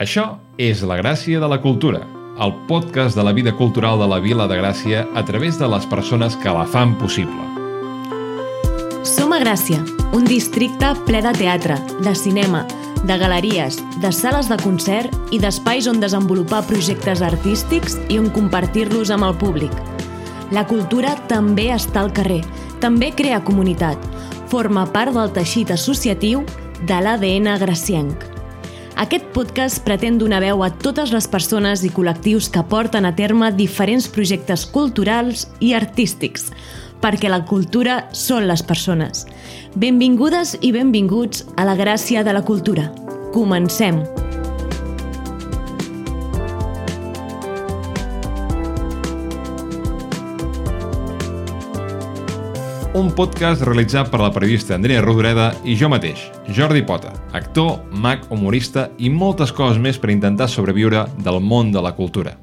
Això és La Gràcia de la Cultura, el podcast de la vida cultural de la Vila de Gràcia a través de les persones que la fan possible. Som a Gràcia, un districte ple de teatre, de cinema, de galeries, de sales de concert i d'espais on desenvolupar projectes artístics i on compartir-los amb el públic. La cultura també està al carrer, també crea comunitat, forma part del teixit associatiu de l'ADN gracienc. Aquest podcast pretén donar veu a totes les persones i col·lectius que porten a terme diferents projectes culturals i artístics, perquè la cultura són les persones. Benvingudes i benvinguts a la gràcia de la cultura. Comencem! Un podcast realitzat per la periodista Andrea Rodoreda i jo mateix, Jordi Pota, actor, mag, humorista i moltes coses més per intentar sobreviure del món de la cultura.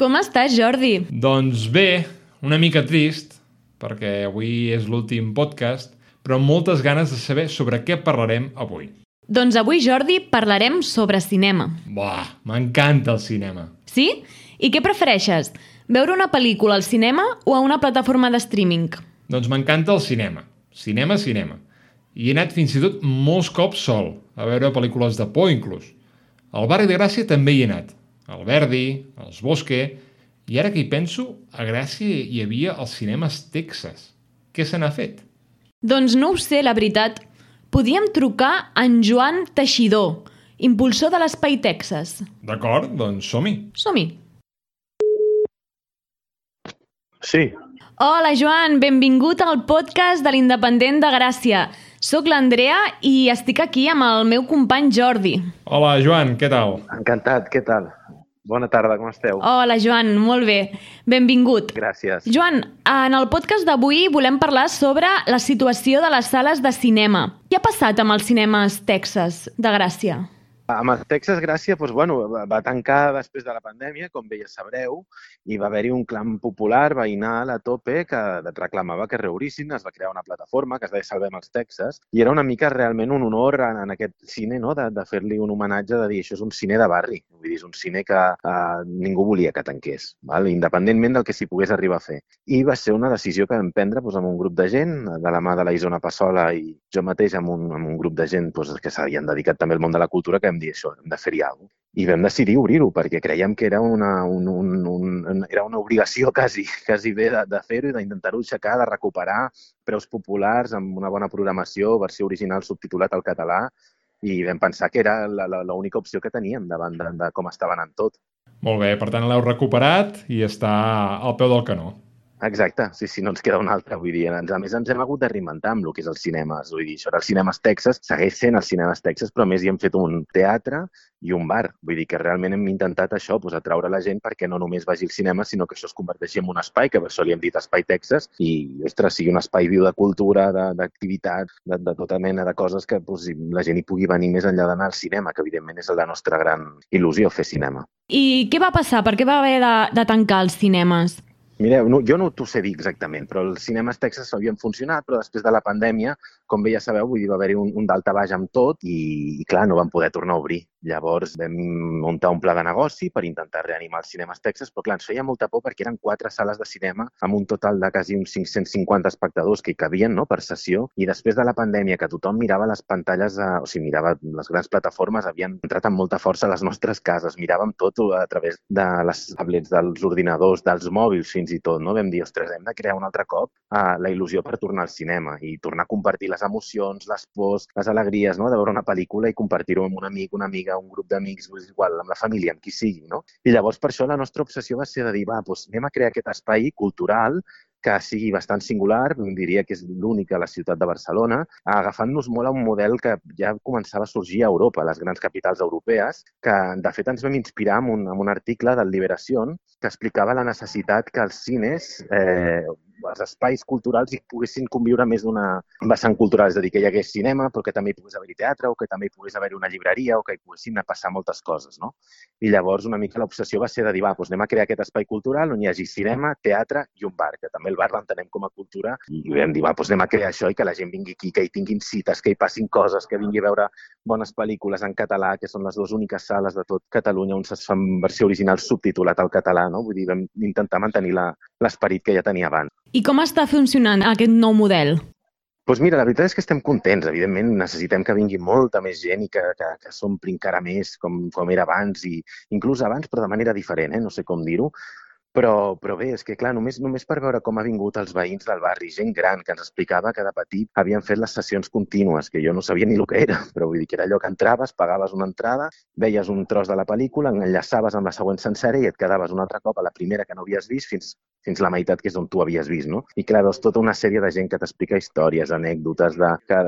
Com estàs, Jordi? Doncs bé, una mica trist, perquè avui és l'últim podcast, però amb moltes ganes de saber sobre què parlarem avui. Doncs avui, Jordi, parlarem sobre cinema. Buah, m'encanta el cinema. Sí? I què prefereixes? Veure una pel·lícula al cinema o a una plataforma de streaming? Doncs m'encanta el cinema. Cinema, cinema. I he anat fins i tot molts cops sol, a veure pel·lícules de por inclús. Al barri de Gràcia també hi he anat. Al Verdi, als Bosque... I ara que hi penso, a Gràcia hi havia els cinemes Texas. Què se n'ha fet? Doncs no ho sé, la veritat. Podíem trucar en Joan Teixidor, impulsor de l'Espai Texas. D'acord, doncs som-hi. Som-hi. Sí, Hola, Joan, benvingut al podcast de l'Independent de Gràcia. Soc l'Andrea i estic aquí amb el meu company Jordi. Hola, Joan, què tal? encantat. Què tal? Bona tarda, com esteu? Hola, Joan, molt bé. Benvingut. Gràcies. Joan, en el podcast d'avui volem parlar sobre la situació de les sales de cinema. Què ha passat amb els cinemes Texas de Gràcia? Amb el Texas Gràcia, doncs, bueno, va- tancar després de la pandèmia, com bé ja sabreu, i va haver-hi un clam popular veïnal a tope que reclamava que reobrissin, es va crear una plataforma que es deia Salvem els Texas, i era una mica realment un honor en, en aquest cine no? de, de fer-li un homenatge de dir això és un cine de barri, vull dir, és un cine que eh, ningú volia que tanqués, val? independentment del que s'hi pogués arribar a fer. I va ser una decisió que vam prendre doncs, amb un grup de gent, de la mà de la Isona Passola i jo mateix amb un, amb un grup de gent doncs, que s'havien dedicat també al món de la cultura, que vam dir això, hem de fer-hi alguna cosa. I vam decidir obrir-ho perquè creiem que era una, un, un, un, era una obligació quasi, quasi bé de, de fer-ho i d'intentar-ho aixecar, de recuperar preus populars amb una bona programació, versió original subtitulat al català i vam pensar que era l'única opció que teníem davant de, de com estava anant tot. Molt bé, per tant l'heu recuperat i està al peu del canó. Exacte, sí, sí, no ens queda una altra. Vull dir, ens, a més ens hem hagut de reinventar amb el que és els cinemes. Vull dir, això era els cinemes Texas, segueix sent els cinemes Texas, però més hi hem fet un teatre i un bar. Vull dir que realment hem intentat això, doncs, atraure la gent perquè no només vagi al cinema, sinó que això es converteixi en un espai, que per això li hem dit Espai Texas, i, ostres, sigui un espai viu de cultura, de- d'activitat, de, de, tota mena de coses que doncs, la gent hi pugui venir més enllà d'anar al cinema, que evidentment és la nostra gran il·lusió, fer cinema. I què va passar? Per què va haver de, de tancar els cinemes? Mireu, no, jo no t'ho sé dir exactament, però els cinemes Texas havien funcionat, però després de la pandèmia, com bé ja sabeu, vull dir, va haver-hi un, un daltabaix amb tot i, i, clar, no van poder tornar a obrir. Llavors vam muntar un pla de negoci per intentar reanimar els cinemes Texas, però clar, ens feia molta por perquè eren quatre sales de cinema amb un total de quasi uns 550 espectadors que hi cabien no, per sessió i després de la pandèmia que tothom mirava les pantalles, eh, o sigui, mirava les grans plataformes, havien entrat amb molta força a les nostres cases, miràvem tot a través de les tablets, dels ordinadors, dels mòbils fins i tot, no? Vam dir, ostres, hem de crear un altre cop uh, la il·lusió per tornar al cinema i tornar a compartir les emocions, les pors, les alegries, no? de veure una pel·lícula i compartir-ho amb un amic, una amiga, un grup d'amics, és igual, amb la família, amb qui sigui, no? I llavors per això la nostra obsessió va ser de dir, va, doncs anem a crear aquest espai cultural que sigui bastant singular, diria que és l'únic a la ciutat de Barcelona, agafant-nos molt a un model que ja començava a sorgir a Europa, a les grans capitals europees, que de fet ens vam inspirar en un, en un article del Liberación que explicava la necessitat que els cines eh, els espais culturals hi poguessin conviure més d'una vessant cultural, és a dir, que hi hagués cinema, però que també hi pogués haver-hi teatre, o que també hi pogués haver-hi una llibreria, o que hi poguessin passar moltes coses, no? I llavors una mica l'obsessió va ser de dir, va, doncs anem a crear aquest espai cultural on hi hagi cinema, teatre i un bar, que també el bar l'entenem com a cultura, i vam dir, va, doncs anem a crear això i que la gent vingui aquí, que hi tinguin cites, que hi passin coses, que vingui a veure bones pel·lícules en català, que són les dues úniques sales de tot Catalunya on es fan versió original subtitulat al català, no? Vull dir, vam intentar mantenir l'esperit que ja tenia abans. I com està funcionant aquest nou model? Doncs pues mira, la veritat és que estem contents. Evidentment, necessitem que vingui molta més gent i que, que, que s'ompli encara més com, com era abans, i inclús abans, però de manera diferent, eh? no sé com dir-ho. Però, però bé, és que clar, només, només per veure com ha vingut els veïns del barri, gent gran que ens explicava que de petit havien fet les sessions contínues, que jo no sabia ni el que era, però vull dir que era allò que entraves, pagaves una entrada, veies un tros de la pel·lícula, enllaçaves amb la següent sencera i et quedaves un altre cop a la primera que no havies vist fins, fins la meitat, que és on tu havies vist, no? I clar, veus tota una sèrie de gent que t'explica històries, anècdotes, de, que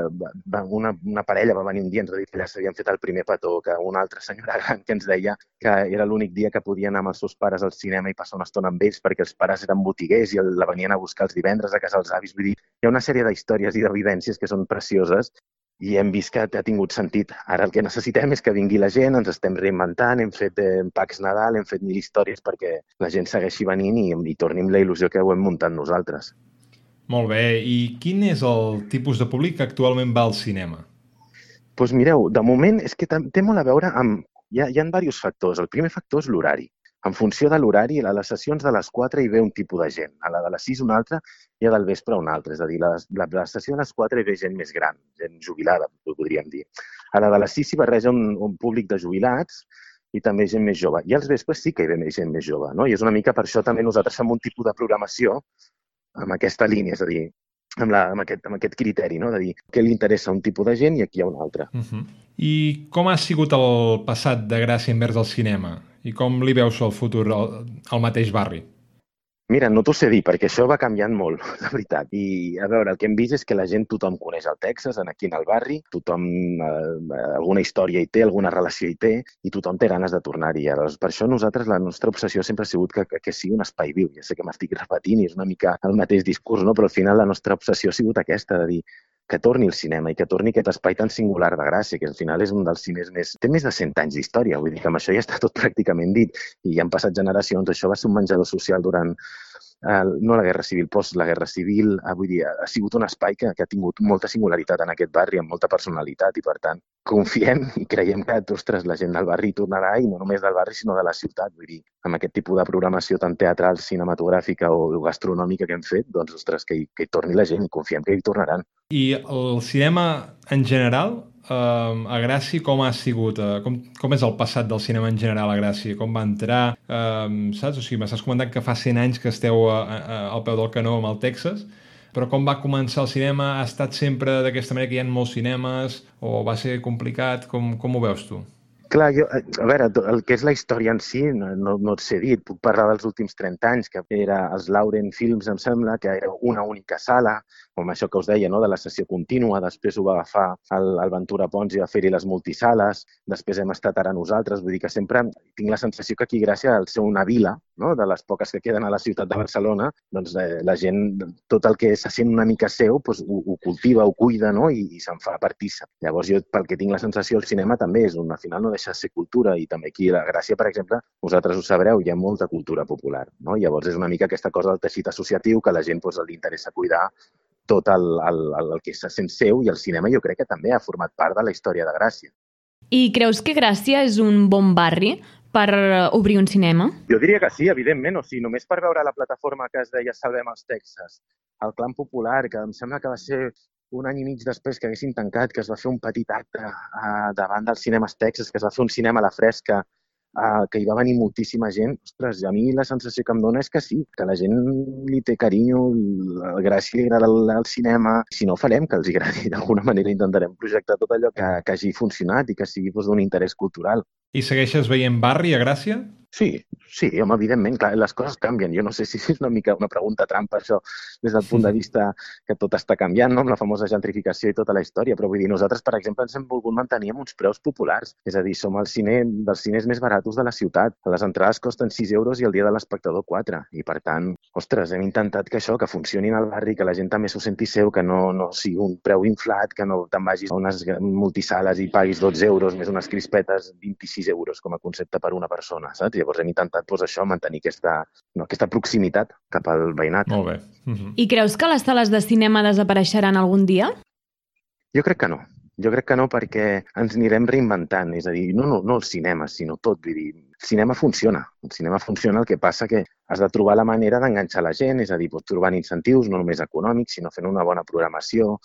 una, una parella va venir un dia i ens va dir que ja s'havien fet el primer petó, que una altra senyora gran que ens deia que era l'únic dia que podien anar amb els seus pares al cinema i passar una estona amb ells perquè els pares eren botiguers i la venien a buscar els divendres a casa dels avis. Vull dir, hi ha una sèrie d'històries i de vivències que són precioses i hem vist que ha tingut sentit. Ara el que necessitem és que vingui la gent, ens estem reinventant, hem fet eh, Pax Nadal, hem fet mil històries perquè la gent segueixi venint i, i torni amb la il·lusió que ho hem muntat nosaltres. Molt bé. I quin és el tipus de públic que actualment va al cinema? Doncs pues mireu, de moment és que té molt a veure amb... Hi ha, hi ha diversos factors. El primer factor és l'horari en funció de l'horari, a les sessions de les 4 hi ve un tipus de gent, a la de les 6 una altra i a del vespre una altra. És a dir, la, la, la sessió de les 4 hi ve gent més gran, gent jubilada, podríem dir. A la de les 6 s'hi barreja un, un públic de jubilats i també gent més jove. I als vespres sí que hi ve més gent més jove, no? I és una mica per això també nosaltres fem un tipus de programació amb aquesta línia, és a dir, amb, la, amb, aquest, amb aquest criteri, no? de dir què li interessa a un tipus de gent i aquí hi ha un altre. Uh -huh. I com ha sigut el passat de Gràcia envers el cinema? I com li veus el futur al, al mateix barri? Mira, no t'ho sé dir, perquè això va canviant molt, la veritat. I, a veure, el que hem vist és que la gent, tothom coneix el Texas, aquí en el barri, tothom eh, alguna història hi té, alguna relació hi té, i tothom té ganes de tornar-hi. Llavors, per això nosaltres, la nostra obsessió sempre ha sigut que, que, que sigui un espai viu. Ja sé que m'estic repetint i és una mica el mateix discurs, no? però al final la nostra obsessió ha sigut aquesta, de dir, que torni al cinema i que torni aquest espai tan singular de Gràcia, que al final és un dels cines més... Té més de 100 anys d'història, vull dir que amb això ja està tot pràcticament dit i han passat generacions. Això va ser un menjador social durant no la Guerra Civil, post la Guerra Civil, eh, vull dir, ha sigut un espai que, que ha tingut molta singularitat en aquest barri, amb molta personalitat i, per tant, confiem i creiem que, ostres, la gent del barri tornarà i no només del barri, sinó de la ciutat. Vull dir, amb aquest tipus de programació tan teatral, cinematogràfica o gastronòmica que hem fet, doncs, ostres, que hi, que hi torni la gent i confiem que hi tornaran. I el cinema en general uh, a Gràcia com ha sigut, uh, com, com és el passat del cinema en general a Gràcia, com va entrar, uh, saps? O sigui, m'estàs comentant que fa 100 anys que esteu a, a, al peu del canó amb el Texas, però com va començar el cinema? Ha estat sempre d'aquesta manera que hi ha molts cinemes o va ser complicat? Com, com ho veus tu? Clar, jo, a veure, el que és la història en si no, no, no et sé dir. Puc parlar dels últims 30 anys, que era els Lauren Films, em sembla, que era una única sala, com això que us deia, no? de la sessió contínua, després ho va agafar el, el Ventura Pons i va fer-hi les multisales, després hem estat ara nosaltres, vull dir que sempre tinc la sensació que aquí, gràcies al ser una vila, no? de les poques que queden a la ciutat de Barcelona, doncs eh, la gent, tot el que se sent una mica seu, doncs, ho, ho cultiva, ho cuida no? i, i se'n fa partícip. Llavors jo, pel que tinc la sensació, el cinema també és un, al final no deixa de ser cultura i també aquí la Gràcia, per exemple, vosaltres ho sabreu, hi ha molta cultura popular. No? Llavors és una mica aquesta cosa del teixit associatiu que la gent doncs, li interessa cuidar tot el, el, el, el que se sent seu i el cinema jo crec que també ha format part de la història de Gràcia. I creus que Gràcia és un bon barri per obrir un cinema? Jo diria que sí, evidentment. O sigui, només per veure la plataforma que es deia Salvem els Texas, el clan popular, que em sembla que va ser un any i mig després que haguessin tancat, que es va fer un petit acte uh, davant dels cinemes Texas, que es va fer un cinema a la fresca, uh, que hi va venir moltíssima gent, ostres, a mi la sensació que em dona és que sí, que la gent li té carinyo, el Gràcia li agrada el, el cinema, si no farem que els agradi, d'alguna manera intentarem projectar tot allò que, que hagi funcionat i que sigui doncs, d'un interès cultural. I segueixes veient barri a Gràcia? Sí, sí, home, evidentment, clar, les coses canvien. Jo no sé si és una mica una pregunta trampa, això, des del punt de vista que tot està canviant, no?, amb la famosa gentrificació i tota la història, però vull dir, nosaltres, per exemple, ens hem volgut mantenir amb uns preus populars. És a dir, som el cine dels cines més baratos de la ciutat. Les entrades costen 6 euros i el dia de l'espectador 4. I, per tant, ostres, hem intentat que això, que funcioni al barri, que la gent també s'ho senti seu, que no, no sigui un preu inflat, que no te'n vagis a unes multisales i paguis 12 euros més unes crispetes 26 euros com a concepte per una persona, saps? Llavors hem intentat doncs, això, mantenir aquesta, no, aquesta proximitat cap al veïnat. Molt bé. Uh -huh. I creus que les sales de cinema desapareixeran algun dia? Jo crec que no. Jo crec que no perquè ens anirem reinventant, és a dir, no, no, no el cinema, sinó tot, vull dir, el cinema funciona, el cinema funciona, el que passa que has de trobar la manera d'enganxar la gent, és a dir, pots trobant incentius no només econòmics, sinó fent una bona programació.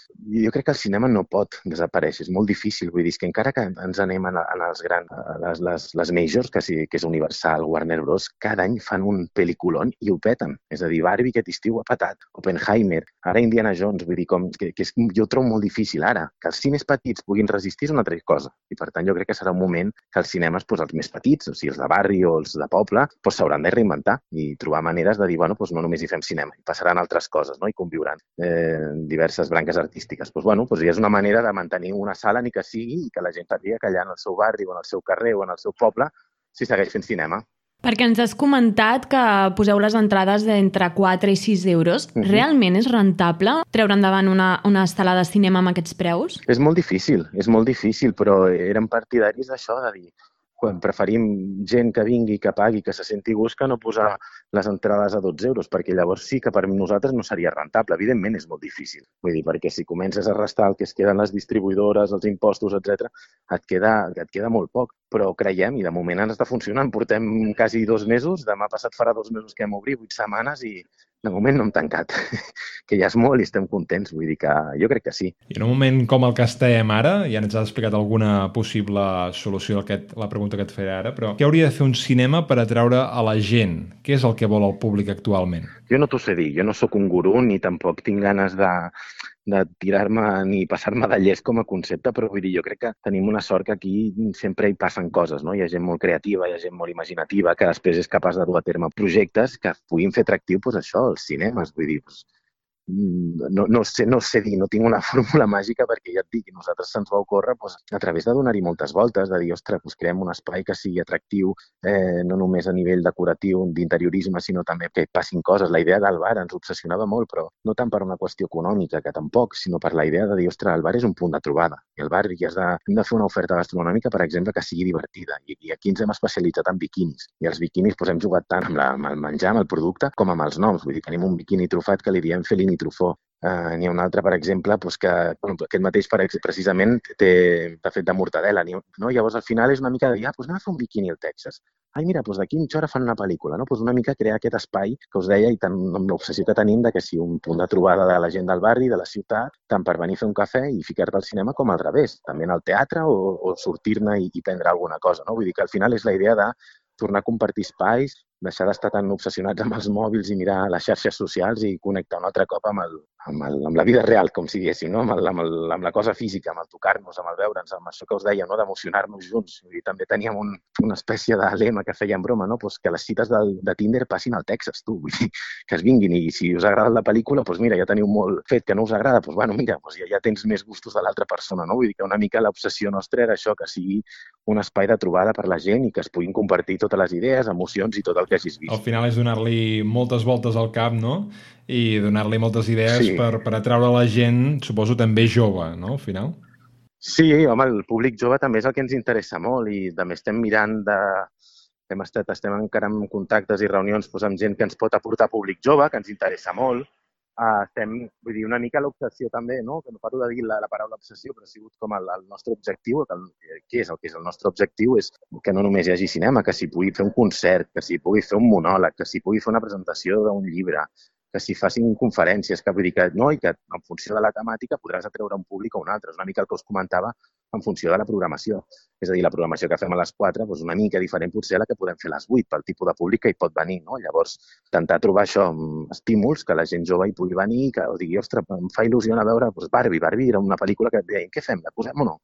Jo crec que el cinema no pot desaparèixer, és molt difícil, vull dir, que encara que ens anem a, a les grans, les, les, les majors, que, sí, que és Universal, Warner Bros., cada any fan un pel·liculon i ho peten. És a dir, Barbie aquest estiu ha patat, Oppenheimer, ara Indiana Jones, vull dir, com, que, que és, jo trobo molt difícil ara. Que els cines petits puguin resistir és una altra cosa. I per tant jo crec que serà un moment que els cinemes, doncs, els més petits, o sigui, els de barri o els de poble, doncs de reinventar i trobar maneres de dir, bueno, doncs no només hi fem cinema, hi passaran altres coses, no? i conviuran eh, diverses branques artístiques. Doncs, bueno, doncs ja és una manera de mantenir una sala, ni que sigui, i que la gent sàpiga que allà en el seu barri o en el seu carrer o en el seu poble s'hi segueix fent cinema. Perquè ens has comentat que poseu les entrades d'entre 4 i 6 euros. Uh -huh. Realment és rentable treure endavant una, una estada de cinema amb aquests preus? És molt difícil, és molt difícil, però eren partidaris d'això, de dir, quan preferim gent que vingui, que pagui, que se senti gust, que no posar les entrades a 12 euros, perquè llavors sí que per nosaltres no seria rentable. Evidentment és molt difícil. Vull dir, perquè si comences a restar el que es queden les distribuïdores, els impostos, etc, et queda, et queda molt poc. Però creiem, i de moment ens està funcionant, portem quasi dos mesos, demà passat farà dos mesos que hem obrit, vuit setmanes, i de moment no hem tancat, que ja és molt i estem contents, vull dir que jo crec que sí. I en un moment com el que estem ara, ja ens has explicat alguna possible solució a aquest, la pregunta que et faré ara, però què hauria de fer un cinema per atraure a la gent? Què és el que vol el públic actualment? Jo no t'ho sé dir, jo no sóc un gurú ni tampoc tinc ganes de, de tirar-me ni passar-me de llest com a concepte, però vull dir, jo crec que tenim una sort que aquí sempre hi passen coses, no? Hi ha gent molt creativa, hi ha gent molt imaginativa, que després és capaç de dur a terme projectes que puguin fer atractiu, doncs això, els cinemes, vull dir, doncs, no, no, sé, no sé dir, no tinc una fórmula màgica perquè ja et dic, nosaltres se'ns va ocórrer doncs, a través de donar-hi moltes voltes, de dir, ostres, doncs creem un espai que sigui atractiu, eh, no només a nivell decoratiu, d'interiorisme, sinó també que passin coses. La idea del bar ens obsessionava molt, però no tant per una qüestió econòmica, que tampoc, sinó per la idea de dir, ostres, el bar és un punt de trobada. I el bar hi has de, hem de fer una oferta gastronòmica, per exemple, que sigui divertida. I, i aquí ens hem especialitzat en biquinis. I els biquinis doncs, hem jugat tant amb, la, amb el menjar, amb el producte, com amb els noms. Vull dir, tenim un biquini trufat que li diem Felini Trufó. Uh, N'hi ha un altre, per exemple, doncs que bueno, aquest mateix per, precisament té de fet de mortadela. No? Llavors, al final és una mica de dir, ah, doncs anem a fer un biquini al Texas. Ai, mira, doncs d'aquí mitja hora fan una pel·lícula. No? Doncs una mica crear aquest espai que us deia i tant, amb l'obsessió que tenim de que sigui un punt de trobada de la gent del barri, de la ciutat, tant per venir a fer un cafè i ficar-te al cinema com al revés, també en el teatre o, o sortir-ne i, i prendre alguna cosa. No? Vull dir que al final és la idea de tornar a compartir espais, deixar d'estar tan obsessionats amb els mòbils i mirar les xarxes socials i connectar un altre cop amb, el, amb, el, amb la vida real, com si diguéssim, no? amb, el, amb, el, amb la cosa física, amb el tocar-nos, amb el veure'ns, amb això que us deia, no? d'emocionar-nos junts. I també teníem un, una espècie de lema que feia en broma, no? pues que les cites del, de Tinder passin al Texas, tu, vull dir, que es vinguin i si us agrada la pel·lícula, doncs mira, ja teniu molt fet, que no us agrada, doncs bueno, mira, doncs ja, ja tens més gustos de l'altra persona, no? Vull dir que una mica l'obsessió nostra era això, que sigui un espai de trobada per la gent i que es puguin compartir totes les idees, emocions i tot el que hagis vist. Al final és donar-li moltes voltes al cap, no? I donar-li moltes idees sí. Per, per atraure la gent, suposo també jove, no? Al final. Sí, home, el públic jove també és el que ens interessa molt i també estem mirant de... Hem estat, estem encara en contactes i reunions doncs, amb gent que ens pot aportar públic jove, que ens interessa molt. Uh, estem, vull dir, una mica l'obsessió també, no? que no paro de dir la, la paraula obsessió, però ha sigut com el, el nostre objectiu, que el, què és el que és el nostre objectiu, és que no només hi hagi cinema, que s'hi pugui fer un concert, que s'hi pugui fer un monòleg, que s'hi pugui fer una presentació d'un llibre, que s'hi facin conferències, que vull dir que no, i que en funció de la temàtica podràs atreure un públic o un altre. És una mica el que us comentava en funció de la programació. És a dir, la programació que fem a les 4 doncs una mica diferent potser a la que podem fer a les 8 pel tipus de públic que hi pot venir. No? Llavors, intentar trobar això amb estímuls, que la gent jove hi pugui venir i que digui, ostres, em fa il·lusió a veure doncs Barbie. Barbie era una pel·lícula que deia, què fem, la posem o no?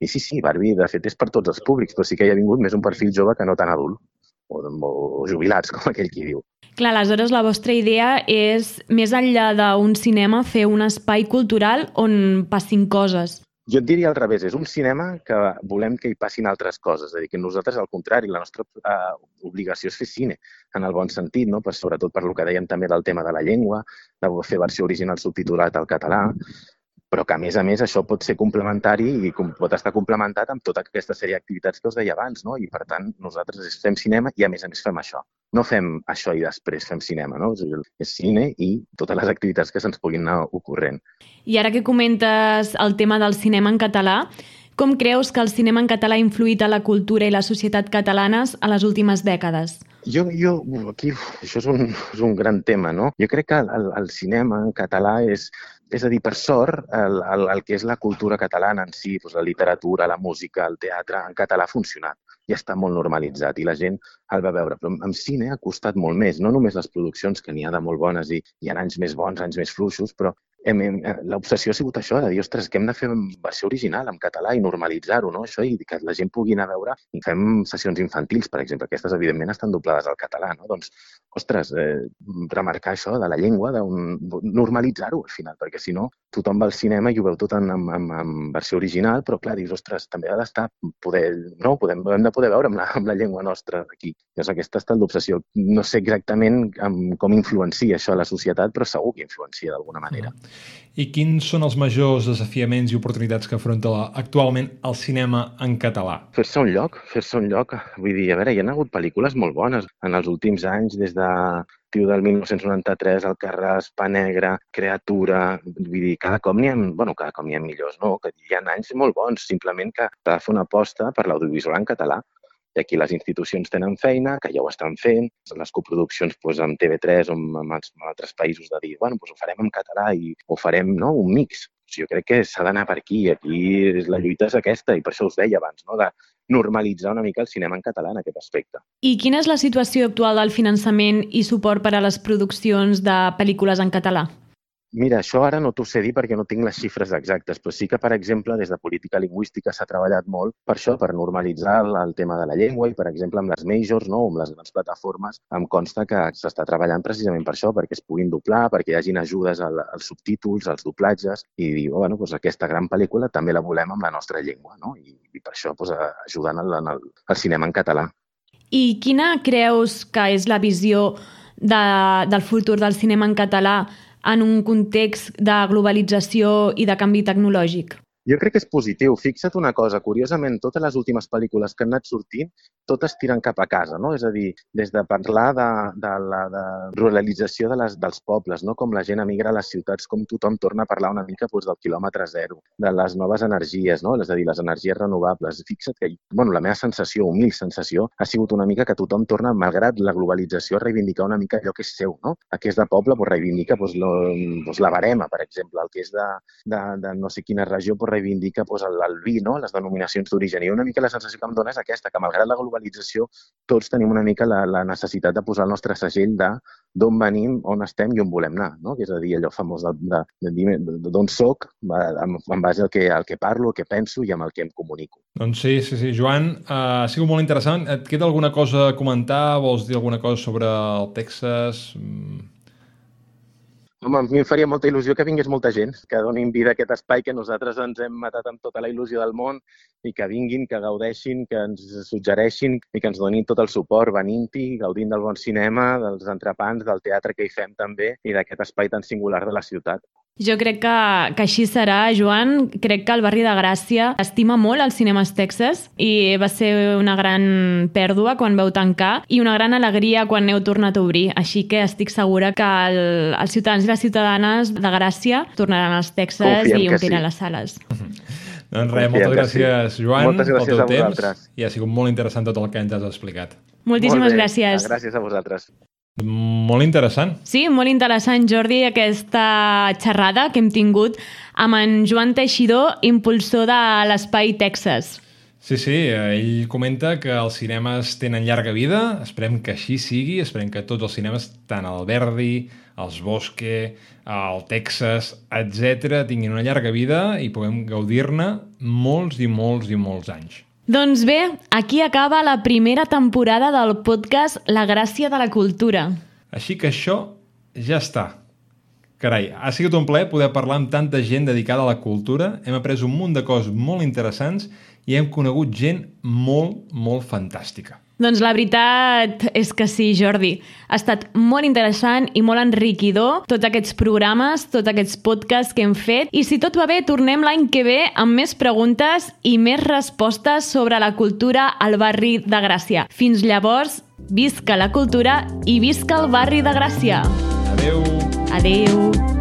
I sí, sí, Barbie, de fet, és per tots els públics, però sí que hi ha vingut més un perfil jove que no tan adult o, o jubilats, com aquell qui diu. Clar, aleshores la vostra idea és, més enllà d'un cinema, fer un espai cultural on passin coses. Jo et diria al revés, és un cinema que volem que hi passin altres coses, és a dir, que nosaltres, al contrari, la nostra uh, obligació és fer cine, en el bon sentit, no? per, sobretot per lo que dèiem també del tema de la llengua, de fer versió original subtitulat al català, però que a més a més això pot ser complementari i pot estar complementat amb tota aquesta sèrie d'activitats que us deia abans, no? I per tant nosaltres fem cinema i a més a més fem això. no fem això i després fem cinema, no? És cine i totes les activitats que se'ns puguin anar ocorrent. I ara que comentes el tema del cinema en català, com creus que el cinema en català ha influït a la cultura i la societat catalanes a les últimes dècades? Jo, jo aquí, això és un, és un gran tema, no? Jo crec que el, el cinema en català és, és a dir, per sort, el, el, el que és la cultura catalana en si, doncs la literatura, la música, el teatre, en català ha funcionat ja està molt normalitzat i la gent el va veure. Però amb cine ha costat molt més, no només les produccions, que n'hi ha de molt bones i hi ha anys més bons, anys més fluixos, però l'obsessió ha sigut això, de dir, ostres, que hem de fer versió original en català i normalitzar-ho, no? Això, i que la gent pugui anar a veure. I fem sessions infantils, per exemple, aquestes evidentment estan doblades al català, no? Doncs, ostres, eh, remarcar això de la llengua, de normalitzar-ho al final, perquè si no, tothom va al cinema i ho veu tot en, en, en, en versió original, però clar, dius, ostres, també ha d'estar, poder, no? Podem, hem de poder veure amb la, amb la llengua nostra aquí. Llavors, aquesta ha estat l'obsessió. No sé exactament com influencia això a la societat, però segur que influencia d'alguna manera. Mm. I quins són els majors desafiaments i oportunitats que afronta actualment el cinema en català? Fer-se un lloc, fer-se un lloc. Vull dir, a veure, hi ha hagut pel·lícules molt bones en els últims anys, des de tio del 1993, El Carràs, Pa Negra, Creatura, vull dir, cada cop n'hi ha, bueno, cada cop n'hi ha millors, no? Que hi ha anys molt bons, simplement que s'ha de fer una aposta per l'audiovisual en català. I aquí les institucions tenen feina, que ja ho estan fent, les coproduccions doncs, amb TV3 o amb, amb, altres països de dir, bueno, doncs ho farem en català i ho farem no? un mix. Jo crec que s'ha d'anar per aquí. Aquí la lluita és aquesta i per això us deia abans, no? de normalitzar una mica el cinema en català en aquest aspecte. I quina és la situació actual del finançament i suport per a les produccions de pel·lícules en català? Mira, això ara no t'ho sé dir perquè no tinc les xifres exactes, però sí que, per exemple, des de política lingüística s'ha treballat molt per això, per normalitzar el, el tema de la llengua i, per exemple, amb les majors, no, amb les grans plataformes, em consta que s'està treballant precisament per això, perquè es puguin doblar, perquè hi hagin ajudes al, als subtítols, als doblatges, i dir, oh, bueno, doncs aquesta gran pel·lícula també la volem amb la nostra llengua, no? I, i per això doncs, ajudant el, el cinema en català. I quina creus que és la visió de, del futur del cinema en català en un context de globalització i de canvi tecnològic? Jo crec que és positiu. Fixa't una cosa, curiosament, totes les últimes pel·lícules que han anat sortint, totes tiren cap a casa, no? És a dir, des de parlar de, de la de ruralització de les, dels pobles, no? com la gent emigra a les ciutats, com tothom torna a parlar una mica doncs, del quilòmetre zero, de les noves energies, no? és a dir, les energies renovables. Fixa't que, bueno, la meva sensació, humil sensació, ha sigut una mica que tothom torna, malgrat la globalització, a reivindicar una mica allò que és seu, no? El que és de poble, doncs, reivindica doncs, lo, doncs, la barema, per exemple, el que és de, de, de no sé quina regió, doncs, reivindica doncs, vi, no? les denominacions d'origen. I una mica la sensació que em dona és aquesta, que malgrat la globalització tots tenim una mica la, la necessitat de posar el nostre segell de d'on venim, on estem i on volem anar, no? que és a dir, allò famós de, de, de, d'on soc, en, en base al que, al que parlo, el que penso i amb el que em comunico. Doncs sí, sí, sí. Joan, uh, ha sigut molt interessant. Et queda alguna cosa a comentar? Vols dir alguna cosa sobre el Texas? Mm Home, a mi em faria molta il·lusió que vingués molta gent, que donin vida a aquest espai que nosaltres ens hem matat amb tota la il·lusió del món i que vinguin, que gaudeixin, que ens suggereixin i que ens donin tot el suport venint-hi, gaudint del bon cinema, dels entrepans, del teatre que hi fem també i d'aquest espai tan singular de la ciutat. Jo crec que, que així serà, Joan. Crec que el barri de Gràcia estima molt els cinemes Texas i va ser una gran pèrdua quan veu tancar i una gran alegria quan heu tornat a obrir. Així que estic segura que el, els ciutadans i les ciutadanes de Gràcia tornaran als Texas Confiem i ompliran sí. les sales. Doncs res, moltes gràcies, Joan, moltes gràcies pel teu temps. I ha sigut molt interessant tot el que ens has explicat. Moltíssimes molt gràcies. Gràcies a vosaltres. Molt interessant. Sí, molt interessant, Jordi, aquesta xerrada que hem tingut amb en Joan Teixidor, impulsor de l'Espai Texas. Sí, sí, ell comenta que els cinemes tenen llarga vida, esperem que així sigui, esperem que tots els cinemes, tant el Verdi, els Bosque, el Texas, etc tinguin una llarga vida i puguem gaudir-ne molts i molts i molts anys. Doncs bé, aquí acaba la primera temporada del podcast La gràcia de la cultura. Així que això ja està. Carai, ha sigut un plaer poder parlar amb tanta gent dedicada a la cultura, hem après un munt de coses molt interessants i hem conegut gent molt, molt fantàstica. Doncs la veritat és que sí, Jordi. Ha estat molt interessant i molt enriquidor tots aquests programes, tots aquests podcasts que hem fet. I si tot va bé, tornem l'any que ve amb més preguntes i més respostes sobre la cultura al barri de Gràcia. Fins llavors, Visca la cultura i visca el barri de Gràcia! Adeu! Adeu!